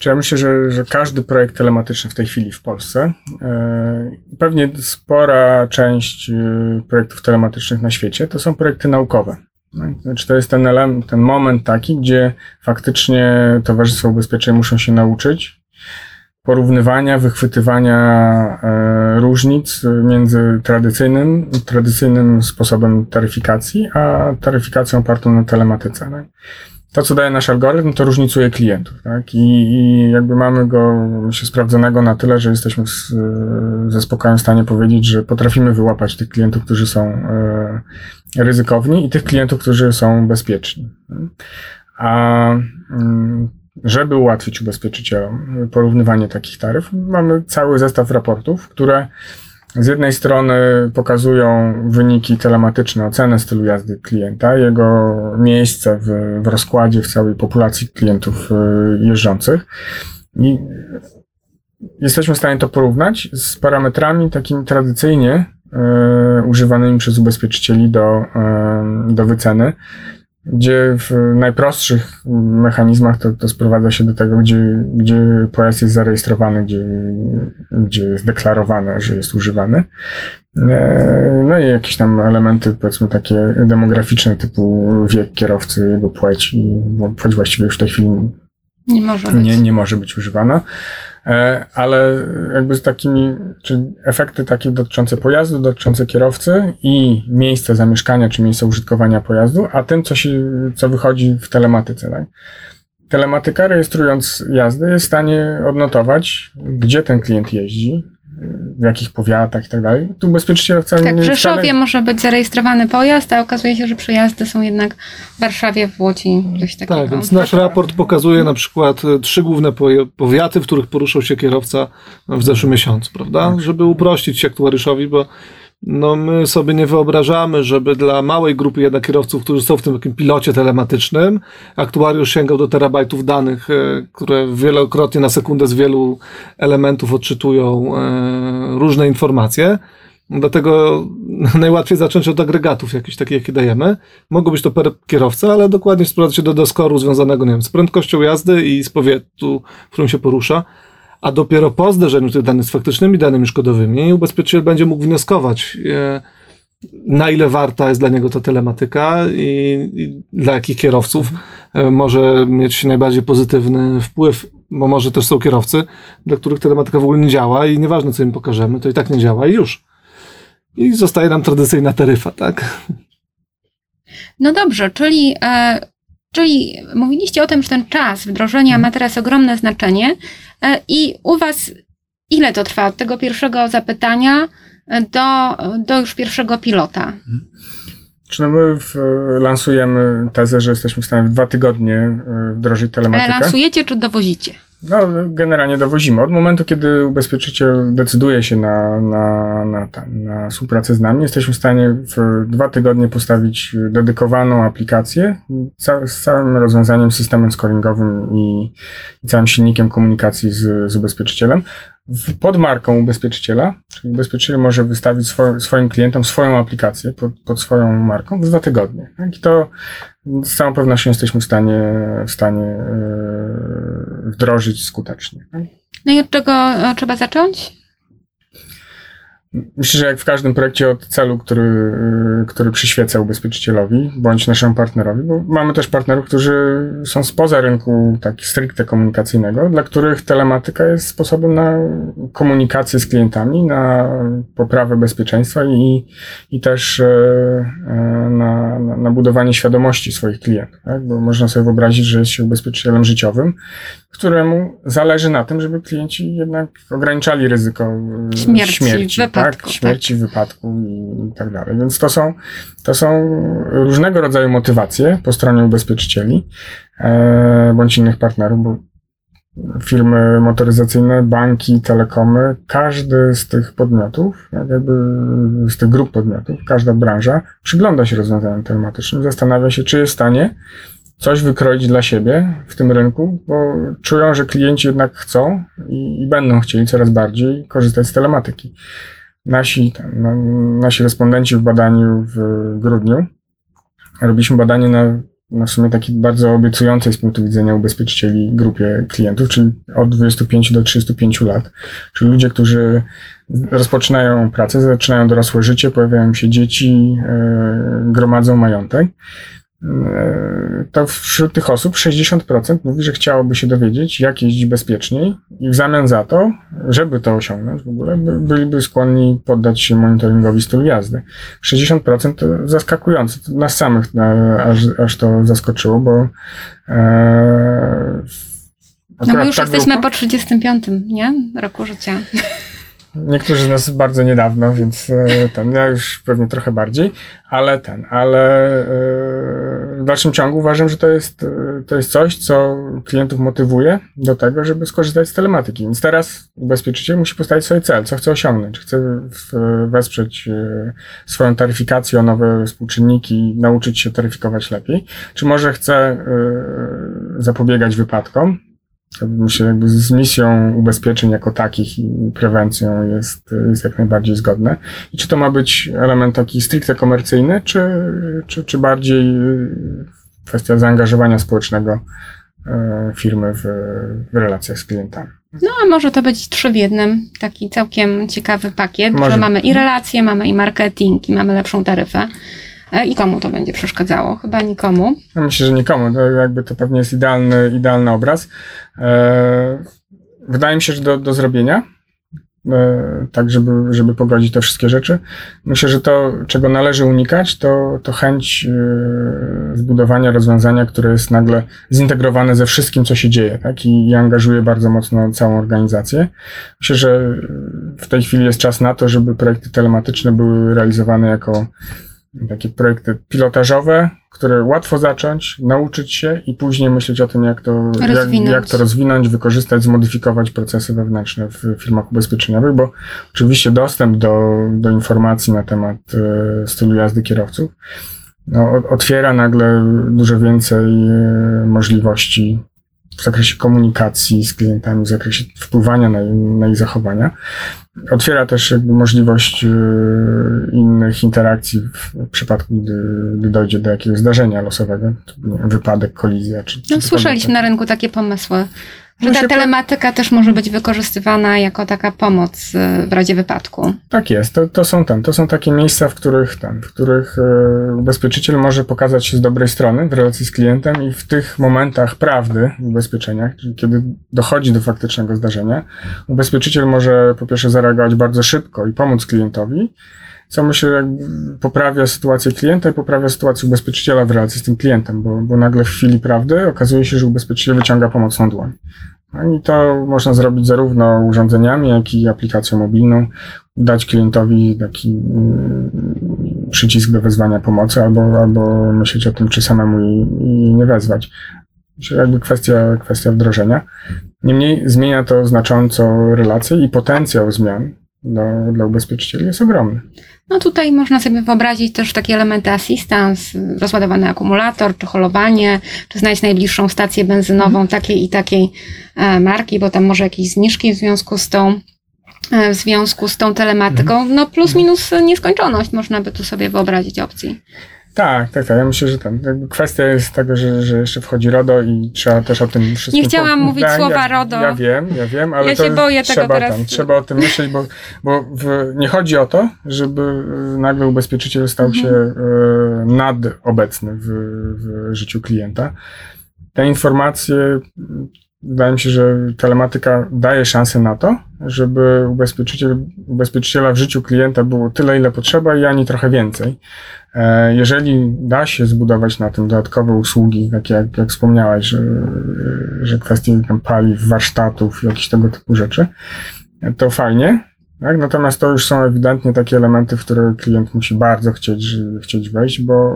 Czy ja myślę, że, że każdy projekt telematyczny w tej chwili w Polsce, e, pewnie spora część e, projektów telematycznych na świecie, to są projekty naukowe. No znaczy to jest ten, element, ten moment taki, gdzie faktycznie towarzystwa ubezpieczeń muszą się nauczyć porównywania, wychwytywania e, różnic między tradycyjnym, tradycyjnym sposobem taryfikacji, a taryfikacją opartą na telematyce. To, co daje nasz algorytm, to różnicuje klientów, tak? I, i jakby mamy go, myślę, sprawdzonego na tyle, że jesteśmy z, ze spokojem w stanie powiedzieć, że potrafimy wyłapać tych klientów, którzy są e, ryzykowni i tych klientów, którzy są bezpieczni. A mm, żeby ułatwić ubezpieczycielom porównywanie takich taryf, mamy cały zestaw raportów, które z jednej strony pokazują wyniki telematyczne, ocenę stylu jazdy klienta, jego miejsce w, w rozkładzie w całej populacji klientów y, jeżdżących. I jesteśmy w stanie to porównać z parametrami takimi tradycyjnie y, używanymi przez ubezpieczycieli do, y, do wyceny, gdzie w najprostszych mechanizmach to, to sprowadza się do tego, gdzie, gdzie pojazd jest zarejestrowany, gdzie, gdzie jest deklarowane, że jest używany. E, no i jakieś tam elementy, powiedzmy takie demograficzne, typu wiek kierowcy, jego płeć, i płeć właściwie już w tej chwili nie może być, nie, nie może być używana. E, ale jakby z takimi, czy efekty takie dotyczące pojazdu, dotyczące kierowcy i miejsca zamieszkania, czy miejsca użytkowania pojazdu, a tym, co, się, co wychodzi w telematyce. Tak? Telematyka rejestrując jazdę jest w stanie odnotować, gdzie ten klient jeździ, w jakich powiatach i tak dalej. Tu ubezpieczyciel wcale tak, nie... w Rzeszowie wcale... może być zarejestrowany pojazd, a okazuje się, że przejazdy są jednak w Warszawie, w Łodzi, gdzieś takiego. Tak, więc nasz raport pokazuje na przykład e, trzy główne powiaty, w których poruszał się kierowca w zeszłym miesiącu, prawda? Tak. Żeby uprościć aktuariuszowi, bo no my sobie nie wyobrażamy, żeby dla małej grupy jednak kierowców, którzy są w tym takim pilocie telematycznym, aktuariusz sięgał do terabajtów danych, e, które wielokrotnie na sekundę z wielu elementów odczytują e, różne informacje. Dlatego najłatwiej zacząć od agregatów jakichś takich, jakie dajemy. Mogą być to per kierowca, ale dokładnie sprowadza się do doskoru związanego, nie wiem, z prędkością jazdy i z powietu, w którym się porusza a dopiero po zderzeniu tych danych z faktycznymi danymi szkodowymi ubezpieczyciel będzie mógł wnioskować, e, na ile warta jest dla niego ta telematyka i, i dla jakich kierowców e, może mieć najbardziej pozytywny wpływ, bo może też są kierowcy, dla których telematyka w ogóle nie działa i nieważne co im pokażemy, to i tak nie działa i już. I zostaje nam tradycyjna taryfa, tak? No dobrze, czyli e, Czyli mówiliście o tym, że ten czas wdrożenia ma teraz ogromne znaczenie e, i u Was ile to trwa od tego pierwszego zapytania e, do, do już pierwszego pilota? Czy no my w, lansujemy tezę, że jesteśmy w stanie w dwa tygodnie e, wdrożyć telematykę? Ale lansujecie czy dowozicie? No, generalnie dowozimy. Od momentu, kiedy ubezpieczyciel decyduje się na, na, na, na współpracę z nami, jesteśmy w stanie w dwa tygodnie postawić dedykowaną aplikację z całym rozwiązaniem, systemem scoringowym i, i całym silnikiem komunikacji z, z ubezpieczycielem pod marką ubezpieczyciela, czyli ubezpieczyciel może wystawić swo, swoim klientom swoją aplikację pod, pod swoją marką w dwa tygodnie. Tak? I to z całą pewnością jesteśmy w stanie, w stanie yy, wdrożyć skutecznie. No i od czego e, trzeba zacząć? Myślę, że jak w każdym projekcie od celu, który, który przyświeca ubezpieczycielowi bądź naszemu partnerowi, bo mamy też partnerów, którzy są spoza rynku tak stricte komunikacyjnego, dla których telematyka jest sposobem na komunikację z klientami, na poprawę bezpieczeństwa i, i też e, e, na, na budowanie świadomości swoich klientów. Tak? Bo można sobie wyobrazić, że jest się ubezpieczycielem życiowym, któremu zależy na tym, żeby klienci jednak ograniczali ryzyko e, śmierci, śmierci wypadku, tak? śmierci, tak. wypadku i tak dalej. Więc to są, to są różnego rodzaju motywacje po stronie ubezpieczycieli e, bądź innych partnerów, bo firmy motoryzacyjne, banki, telekomy, każdy z tych podmiotów, jakby z tych grup podmiotów, każda branża przygląda się rozwiązaniom telematycznym, zastanawia się, czy jest w stanie coś wykroić dla siebie w tym rynku, bo czują, że klienci jednak chcą i, i będą chcieli coraz bardziej korzystać z telematyki. Nasi, nasi respondenci w badaniu w grudniu robiliśmy badanie na, na sumie takiej bardzo obiecującej z punktu widzenia ubezpieczycieli grupie klientów, czyli od 25 do 35 lat, czyli ludzie, którzy rozpoczynają pracę, zaczynają dorosłe życie, pojawiają się dzieci, e, gromadzą majątek. E, to wśród tych osób 60% mówi, że chciałoby się dowiedzieć, jak jeździć bezpieczniej i w zamian za to, żeby to osiągnąć w ogóle, byliby skłonni poddać się monitoringowi stylu jazdy. 60% to zaskakujące. To nas samych aż, aż to zaskoczyło, bo e, no my już jesteśmy grupa, po 35, nie? Roku życia. Niektórzy z nas bardzo niedawno, więc e, ten, ja już pewnie trochę bardziej, ale ten, ale e, w dalszym ciągu uważam, że to jest, e, to jest coś, co klientów motywuje do tego, żeby skorzystać z telematyki. Więc teraz ubezpieczyciel musi postawić sobie cel, co chce osiągnąć. Chce wesprzeć swoją taryfikację o nowe współczynniki, nauczyć się taryfikować lepiej, czy może chce zapobiegać wypadkom, myślę, jakby z misją ubezpieczeń jako takich i prewencją jest, jest jak najbardziej zgodne. I czy to ma być element taki stricte komercyjny, czy, czy, czy bardziej kwestia zaangażowania społecznego e, firmy w, w relacjach z klientami? No, a może to być trzy w jednym, taki całkiem ciekawy pakiet, może. że mamy i relacje, mamy i marketing, i mamy lepszą taryfę. E, I komu to będzie przeszkadzało? Chyba nikomu. Ja myślę, że nikomu. To jakby to pewnie jest idealny, idealny obraz. E, wydaje mi się, że do, do zrobienia. E, tak, żeby, żeby pogodzić te wszystkie rzeczy. Myślę, że to, czego należy unikać, to, to chęć zbudowania rozwiązania, które jest nagle zintegrowane ze wszystkim, co się dzieje, tak? I, i angażuje bardzo mocno całą organizację. Myślę, że w tej chwili jest czas na to, żeby projekty telematyczne były realizowane jako takie projekty pilotażowe, które łatwo zacząć, nauczyć się i później myśleć o tym, jak to, jak, jak, to rozwinąć, wykorzystać, zmodyfikować procesy wewnętrzne w firmach ubezpieczeniowych, bo oczywiście dostęp do, do informacji na temat e, stylu jazdy kierowców no, otwiera nagle dużo więcej e, możliwości w zakresie komunikacji z klientami, w zakresie wpływania na, na ich zachowania. Otwiera też jakby możliwość e, innych interakcji w przypadku, gdy, gdy dojdzie do jakiegoś zdarzenia losowego, wypadek, kolizja. Czy, czy no, słyszeliśmy na rynku takie pomysły. Że ta telematyka też może być wykorzystywana jako taka pomoc y, w razie wypadku. Tak jest. To, to są ten, to są takie miejsca, w których ten, w których y, ubezpieczyciel może pokazać się z dobrej strony w relacji z klientem i w tych momentach prawdy w ubezpieczeniach, kiedy dochodzi do faktycznego zdarzenia, ubezpieczyciel może po pierwsze zareagować bardzo szybko i pomóc klientowi, co myślę poprawia sytuację klienta i poprawia sytuację ubezpieczyciela w relacji z tym klientem, bo, bo nagle w chwili prawdy okazuje się, że ubezpieczyciel wyciąga pomocną dłoń. No I to można zrobić zarówno urządzeniami, jak i aplikacją mobilną, dać klientowi taki mm, przycisk do wezwania pomocy, albo, albo myśleć o tym, czy samemu jej nie wezwać. Czyli jakby kwestia, kwestia wdrożenia. Niemniej zmienia to znacząco relacje i potencjał zmian dla, dla ubezpieczycieli jest ogromny. No tutaj można sobie wyobrazić też takie elementy assistance, rozładowany akumulator, czy holowanie, czy znaleźć najbliższą stację benzynową mhm. takiej i takiej e, marki, bo tam może jakieś zniżki w związku z tą e, w związku z tą telematyką, mhm. no plus minus nieskończoność można by tu sobie wyobrazić opcji. Tak, tak, tak. Ja myślę, że tam kwestia jest tego, że, że jeszcze wchodzi RODO i trzeba też o tym wszystkim... Nie chciałam po... mówić ja, słowa ja, RODO. Ja wiem, ja wiem, ale ja się boję trzeba, tego teraz. Tam, trzeba o tym myśleć, bo, bo w, nie chodzi o to, żeby nagle ubezpieczyciel stał mhm. się e, nadobecny w, w życiu klienta. Te informacje wydaje mi się, że telematyka daje szansę na to, żeby ubezpieczyciel, ubezpieczyciela w życiu klienta było tyle, ile potrzeba i ani trochę więcej. E, jeżeli da się zbudować na tym dodatkowe usługi, takie jak, jak wspomniałaś, że, że kwestie tam paliw, warsztatów, jakichś tego typu rzeczy, to fajnie. Tak? Natomiast to już są ewidentnie takie elementy, w które klient musi bardzo chcieć, chcieć wejść, bo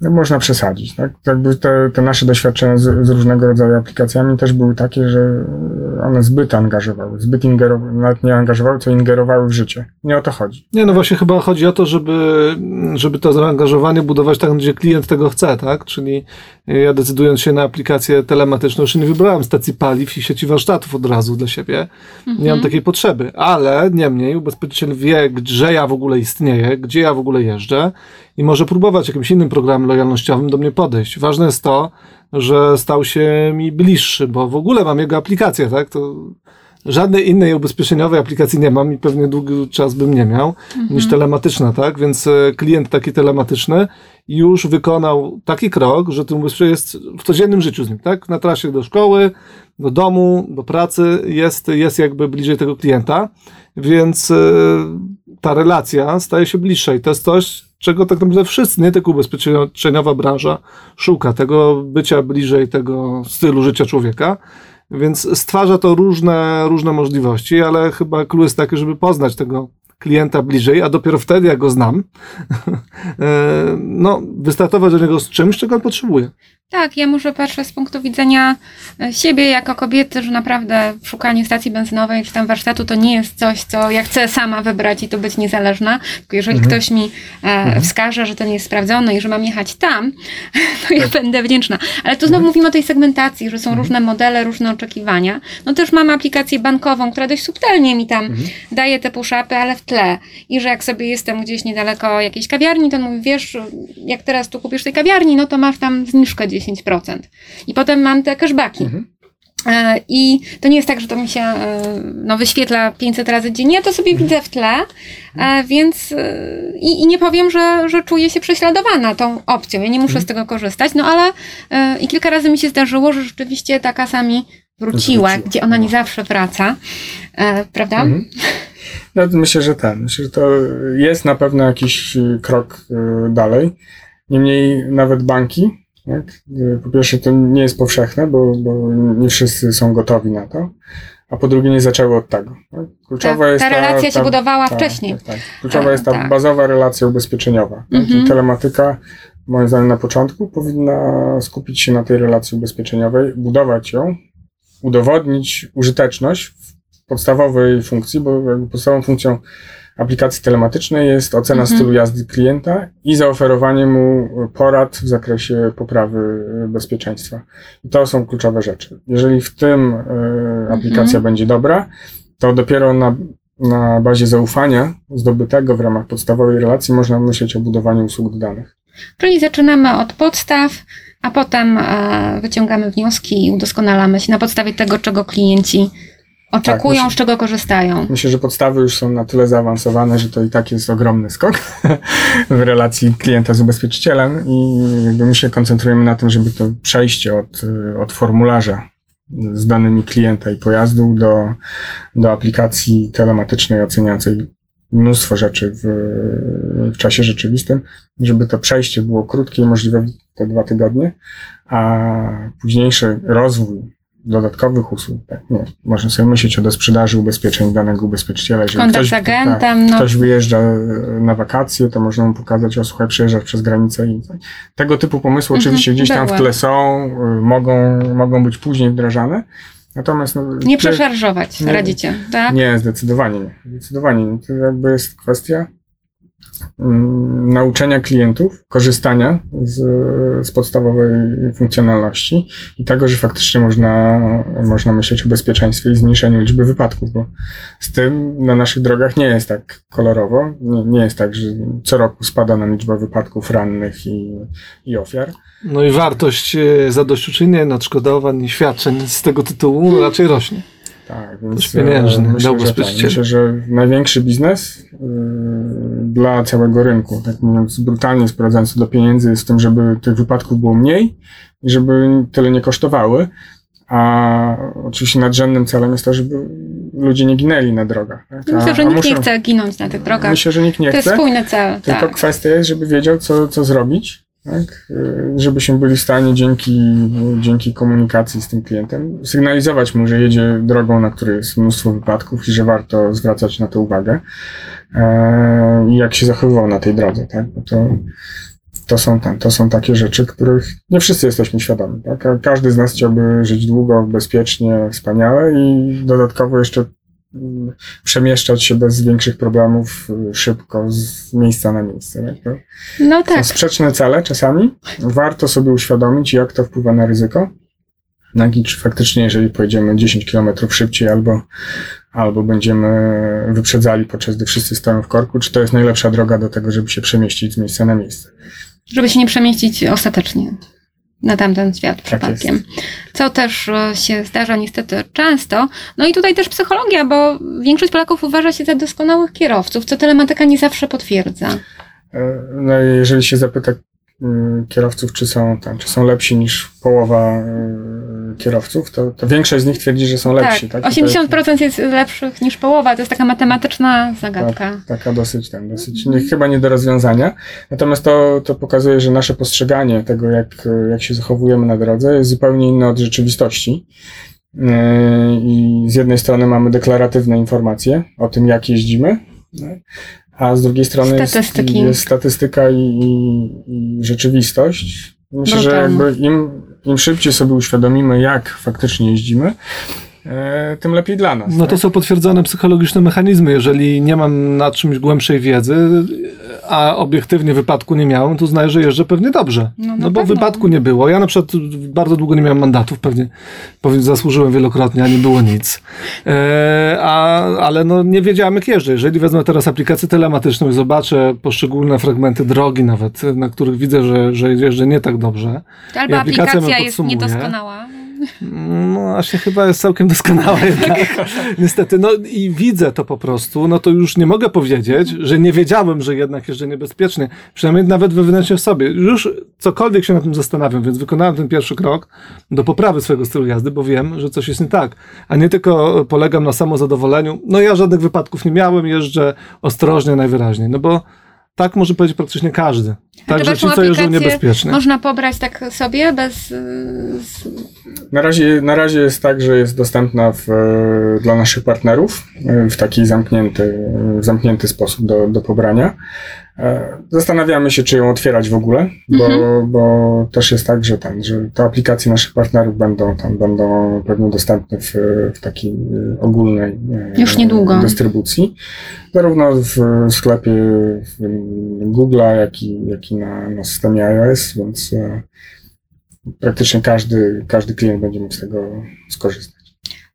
no, można przesadzić. Tak? Jakby te, te nasze doświadczenia z, z, różnego rodzaju aplikacjami też były takie, że one zbyt angażowały, zbyt ingerowały, nawet nie angażowały, co ingerowały w życie. Nie o to chodzi. Nie, no właśnie chyba chodzi o to, żeby, żeby to zaangażowanie budować tam, gdzie klient tego chce, tak? Czyli ja decydując się na aplikację telematyczną, już nie wybrałem stacji paliw i sieci warsztatów od razu dla siebie. Mhm. Nie mam mhm. takiej potrzeby, ale niemniej ubezpieczyciel wie, gdzie ja w ogóle istnieję, gdzie ja w ogóle jeżdżę i może próbować jakimś innym programem lojalnościowym do mnie podejść. Ważne jest to, że stał się mi bliższy, bo w ogóle mam jego aplikację, tak? To żadnej innej ubezpieczeniowej aplikacji nie mam i pewnie długi czas bym nie miał mhm. niż telematyczna, tak? Więc e, klient taki telematyczny już wykonał taki krok, że ten ubezpieczenie jest w codziennym życiu z nim, tak? Na trasie do szkoły, do domu, do pracy jest, jest jakby bliżej tego klienta, więc e, ta relacja staje się bliższa i to jest coś, czego tak naprawdę wszyscy, nie tylko ubezpieczeniowa branża, szuka tego bycia bliżej tego stylu życia człowieka. Więc stwarza to różne, różne możliwości, ale chyba klucz jest taki, żeby poznać tego klienta bliżej, a dopiero wtedy, jak go znam, e, no, wystartować do niego z czymś, czego on potrzebuje. Tak, ja może patrzę z punktu widzenia e, siebie jako kobiety, że naprawdę szukanie stacji benzynowej czy tam warsztatu to nie jest coś, co ja chcę sama wybrać i tu być niezależna. Tylko jeżeli mhm. ktoś mi e, mhm. wskaże, że to nie jest sprawdzone i że mam jechać tam, to ja tak. będę wdzięczna. Ale tu znowu mhm. mówimy o tej segmentacji, że są mhm. różne modele, różne oczekiwania. No też mam aplikację bankową, która dość subtelnie mi tam mhm. daje te puszapy, ale w tle. I że jak sobie jestem gdzieś niedaleko jakiejś kawiarni, to on mówi, wiesz, jak teraz tu kupisz tej kawiarni, no to masz tam zniżkę 10%. I potem mam te cashbacki. Mhm. E, I to nie jest tak, że to mi się e, no, wyświetla 500 razy dziennie, ja to sobie widzę w tle, e, więc i, i, nie powiem, że, że czuję się prześladowana tą opcją. Ja nie muszę z tego korzystać, no ale i kilka razy mi się zdarzyło, że rzeczywiście ta kasa wróciła, gdzie ona nie zawsze wraca, prawda? Mhm. No, myślę, że ten, myślę, że to jest na pewno jakiś krok dalej. Niemniej nawet banki tak? Po pierwsze, to nie jest powszechne, bo, bo nie wszyscy są gotowi na to. A po drugie, nie zaczęły od tego. Tak? Kluczowa ta, jest ta relacja ta, się budowała ta, wcześniej. Tak, tak. Kluczowa jest ta tak. bazowa relacja ubezpieczeniowa. Mhm. Telematyka, moim zdaniem, na początku powinna skupić się na tej relacji ubezpieczeniowej, budować ją, udowodnić użyteczność w podstawowej funkcji, bo podstawową funkcją aplikacji telematycznej jest ocena mhm. stylu jazdy klienta i zaoferowanie mu porad w zakresie poprawy bezpieczeństwa. I to są kluczowe rzeczy. Jeżeli w tym y, aplikacja mhm. będzie dobra, to dopiero na, na bazie zaufania zdobytego w ramach podstawowej relacji można myśleć o budowaniu usług dodanych. Czyli zaczynamy od podstaw, a potem e, wyciągamy wnioski i udoskonalamy się na podstawie tego, czego klienci Oczekują, tak, z czego korzystają. Myślę, że podstawy już są na tyle zaawansowane, że to i tak jest ogromny skok w relacji klienta z ubezpieczycielem i jakby my się koncentrujemy na tym, żeby to przejście od, od formularza z danymi klienta i pojazdu do, do aplikacji telematycznej oceniającej mnóstwo rzeczy w, w czasie rzeczywistym, żeby to przejście było krótkie, możliwe te dwa tygodnie, a późniejszy rozwój dodatkowych usług. Tak, nie. Można sobie myśleć o sprzedaży ubezpieczeń danego ubezpieczyciela. Jeżeli Kontakt ktoś, z agentem. Tak, no. ktoś wyjeżdża e, na wakacje, to można mu pokazać, o słuchaj, przejeżdżasz przez granicę. I tego typu pomysły mhm, oczywiście gdzieś tam w tle są, e, mogą, mogą być później wdrażane. Natomiast no, nie przeszarżować, nie, radzicie, tak? Nie, zdecydowanie nie. Zdecydowanie To jakby jest kwestia nauczenia klientów korzystania z, z podstawowej funkcjonalności i tego, że faktycznie można, można myśleć o bezpieczeństwie i zmniejszeniu liczby wypadków, bo z tym na naszych drogach nie jest tak kolorowo. Nie, nie jest tak, że co roku spada nam liczba wypadków rannych i, i ofiar. No i wartość e, zadośćuczynień, odszkodowań i świadczeń z tego tytułu raczej rośnie. Tak, więc pieniężny, myślę, że, tak, myślę, że największy biznes yy, dla całego rynku, tak mówiąc brutalnie sprowadzając do pieniędzy, jest w tym, żeby tych wypadków było mniej i żeby tyle nie kosztowały, a oczywiście nadrzędnym celem jest to, żeby ludzie nie ginęli na drogach. Tak? A, myślę, że nikt muszą... nie chce ginąć na tych drogach. Myślę, że nikt nie chce. To jest spójny cel. Tylko tak. kwestia jest, żeby wiedział, co, co zrobić, tak? Y, żebyśmy byli w stanie dzięki, dzięki komunikacji z tym klientem sygnalizować mu, że jedzie drogą, na której jest mnóstwo wypadków i że warto zwracać na to uwagę e, i jak się zachowywał na tej drodze. Tak? Bo to, to są, ten, to są takie rzeczy, których nie wszyscy jesteśmy świadomi. Tak? Ka- Każdy z nas chciałby żyć długo, bezpiecznie, wspaniale i dodatkowo jeszcze przemieszczać się bez większych problemów y, szybko z miejsca na miejsce. Tak? To No są tak. sprzeczne cele czasami. Warto sobie uświadomić, jak to wpływa na ryzyko. Jak i czy faktycznie, jeżeli pojedziemy 10 km szybciej albo, albo będziemy wyprzedzali, podczas gdy wszyscy stoją w korku, czy to jest najlepsza droga do tego, żeby się przemieścić z miejsca na miejsce. Żeby się nie przemieścić ostatecznie na tamten świat Tak przypadkiem. Co też e, się zdarza niestety często. No i tutaj też psychologia, bo większość Polaków uważa się za doskonałych kierowców, co telematyka nie zawsze potwierdza. E, No i jeżeli się zapyta mm, kierowców, czy są, tam, czy są lepsi niż połowa y, kierowców, to, to większość z nich twierdzi, że są lepsi. tak, Tak, I to jest 80% jest lepszych niż połowa. To jest taka matematyczna zagadka. Tak, taka dosyć, tam, dosyć nie, chyba nie do rozwiązania. Natomiast to, to pokazuje, że nasze postrzeganie tego, jak, jak się zachowujemy na drodze, jest zupełnie inne od rzeczywistości. Yy, I z jednej strony mamy deklaratywne informacje o tym, jak jeździmy, no, a z drugiej strony jest, jest statystyka i, i, rzeczywistość. Myślę, że jakby im, im szybciej sobie uświadomimy, jak faktycznie jeździmy, tym lepiej dla nas. No to tak? są potwierdzone psychologiczne mechanizmy. Jeżeli nie mam na czymś głębszej wiedzy, a obiektywnie wypadku nie miałem, to znaję, że jeżdżę pewnie dobrze. No, No, bo pewno. wypadku nie było. Ja na przykład bardzo długo nie miałem mandatów, pewnie powiem, zasłużyłem wielokrotnie, a nie było nic. E, a, ale no nie wiedziałem jak jeżdżę. Jeżeli wezmę teraz aplikację telematyczną i zobaczę poszczególne fragmenty drogi nawet, na których widzę, że, że jeżdżę nie tak dobrze, Albo aplikacja jest niedoskonała. No, właśnie chyba jest całkiem doskonała jednak. Niestety, no i widzę to po prostu, no to już nie mogę powiedzieć, że nie wiedziałem, że jednak jeżdżę niebezpiecznie. Przynajmniej nawet wewnętrznie w sobie. Już cokolwiek się na tym zastanawiam, więc wykonałem ten pierwszy krok do poprawy swojego stylu jazdy, bo wiem, że coś jest nie tak. A nie tylko polegam na samozadowoleniu. No ja żadnych wypadków nie miałem, jeżdżę ostrożnie najwyraźniej, no bo tak może powiedzieć praktycznie każdy. Także ci, co jeżdżą aplikację niebezpiecznie. Można pobrać tak sobie bez... y, z- Na razie, na razie jest tak, że jest dostępna w, e, dla naszych partnerów e, w taki zamknięty, w zamknięty sposób do, do pobrania. E, Zastanawiamy się, czy ją otwierać w ogóle, bo, Mhm. bo też jest tak, że, ten, że te aplikacje naszych partnerów będą tam będą pewnie dostępne w, w takiej e, ogólnej e, Już niedługo. dystrybucji. Zarówno w sklepie Google'a, jak i, jak i na, na systemie iOS, więc praktycznie każdy, każdy klient będzie mógł z tego skorzystać.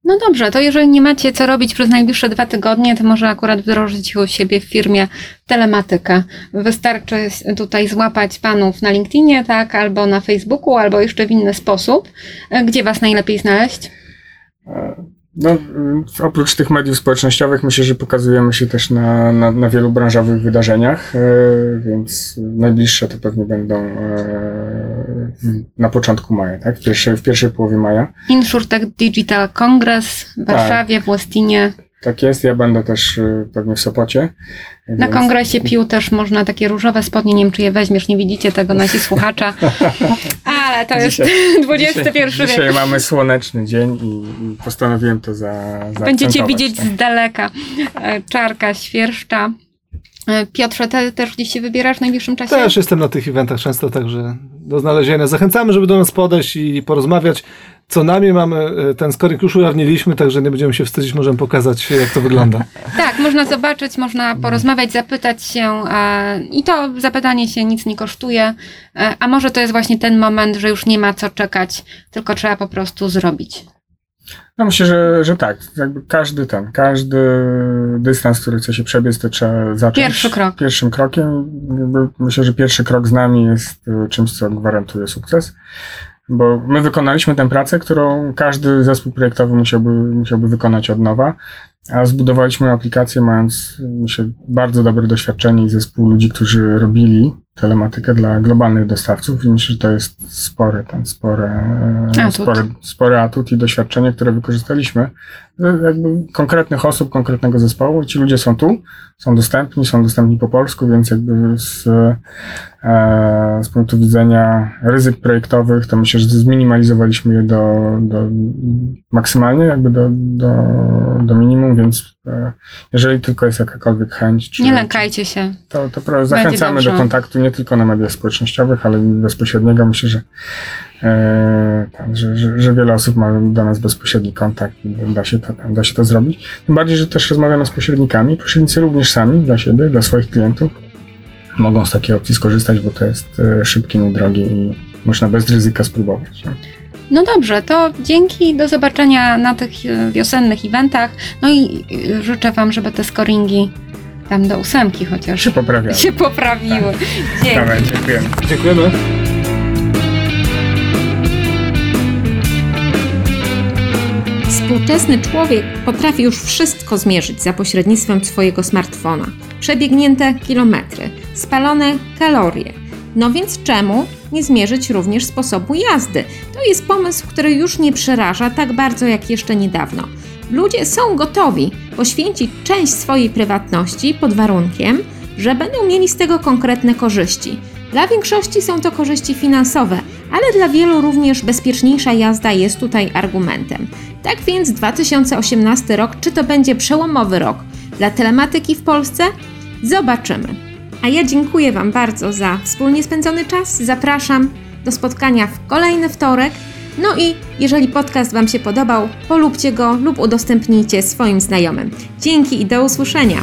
No dobrze, to jeżeli nie macie co robić przez najbliższe dwa tygodnie, to może akurat wdrożyć u siebie w firmie telematykę. Wystarczy tutaj złapać panów na LinkedInie, tak, albo na Facebooku, albo jeszcze w inny sposób. E, Gdzie was najlepiej znaleźć? No, oprócz tych mediów społecznościowych myślę, że pokazujemy się też na, na, na wielu branżowych wydarzeniach, e, więc najbliższe to pewnie będą e, w- na początku maja, tak? W pierwszej, w pierwszej połowie maja. InsurTech Digital Congress w Warszawie, w Łostinie. Tak jest, ja będę też e, pewnie w Sopocie. Na więc- kongresie PIU też można takie różowe spodnie, nie wiem czy je weźmiesz, nie widzicie tego nasi słuchacza. Ale to jest XXI Dzisiaj, wiek. dzisiaj mamy słoneczny dzień i, i postanowiłem to za, Będziecie widzieć tak. z daleka e, czarka, świerszcza. E, Piotrze, ty też gdzieś się wybierasz w najbliższym czasie? Też jestem na tych eventach często, także do znalezienia. Zachęcamy, żeby do nas podejść i porozmawiać. Co najmniej mamy, e, ten scoring już ujawniliśmy, także nie będziemy się wstydzić, możemy pokazać, jak to wygląda. Tak, można zobaczyć, można porozmawiać, zapytać się e, i to zapytanie się nic nie kosztuje. E, a może to jest właśnie ten moment, że już nie ma co czekać, tylko trzeba po prostu zrobić. No myślę, że, że tak. Jakby każdy ten, każdy dystans, który chce się przebiec, to trzeba zacząć. Pierwszy krok. Pierwszym krokiem. Myślę, że pierwszy krok z nami jest y, czymś, co gwarantuje sukces. Bo my wykonaliśmy tę pracę, którą każdy zespół projektowy musiałby, musiałby wykonać od nowa, a zbudowaliśmy aplikację mając, myślę, bardzo dobre doświadczenie i zespół ludzi, którzy robili telematykę dla globalnych dostawców i myślę, że to jest spory, ten spory, Atut. spory, spory atut i doświadczenie, które wykorzystaliśmy jakby konkretnych osób, konkretnego zespołu i ci ludzie są tu, są dostępni, są dostępni po polsku, więc jakby z, e, z punktu widzenia ryzyk projektowych, to myślę, że zminimalizowaliśmy je do, do maksymalnie, jakby do, do, do minimum, więc e, jeżeli tylko jest jakakolwiek chęć, czy, Nie lękajcie się. to, to zachęcamy do kontaktu nie tylko na mediach społecznościowych, ale i bezpośredniego. Myślę, że, tak, że, że, że wiele osób ma do nas bezpośredni kontakt i da się, to, da się to zrobić. Tym bardziej, że też rozmawiamy z pośrednikami. Pośrednicy również sami dla siebie, dla swoich klientów mogą z takiej opcji skorzystać, bo to jest e, szybkie, niedrogie i można bez ryzyka spróbować. No dobrze, to dzięki, do zobaczenia na tych e, wiosennych eventach. No i e, życzę Wam, żeby te scoringi tam do ósemki chociaż Się poprawiają. się poprawiły. Dzięki. Dobra, dziękujemy. Dziękujemy. Współczesny człowiek potrafi już wszystko zmierzyć za pośrednictwem swojego smartfona. Przebiegnięte kilometry, spalone kalorie. No więc czemu nie zmierzyć również sposobu jazdy? To jest pomysł, który już nie przeraża tak bardzo jak jeszcze niedawno. Ludzie są gotowi poświęcić część swojej prywatności pod warunkiem, że będą mieli z tego konkretne korzyści. Dla większości są to korzyści finansowe, ale dla wielu również bezpieczniejsza jazda jest tutaj argumentem. Tak więc 2018 rok, czy to będzie przełomowy rok dla telematyki w Polsce? Zobaczymy. A ja dziękuję Wam bardzo za wspólnie spędzony czas. Zapraszam do spotkania w kolejny wtorek. No i jeżeli podcast Wam się podobał, polubcie go lub udostępnijcie swoim znajomym. Dzięki i do usłyszenia.